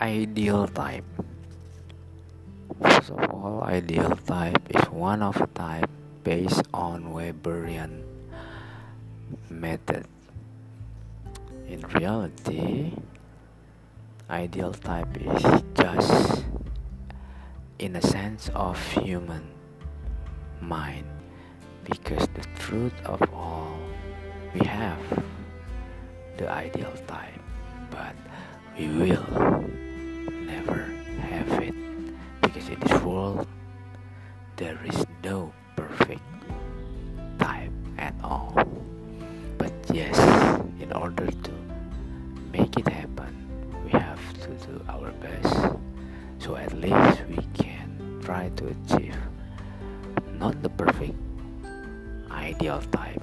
Ideal type. First of all, ideal type is one of a type based on Weberian method. In reality, ideal type is just in a sense of human mind because the truth of all we have the ideal type but we will never have it because in this world there is no perfect type at all. But yes in order to make it happen we have to do our best. So at least we can try to achieve not the perfect ideal type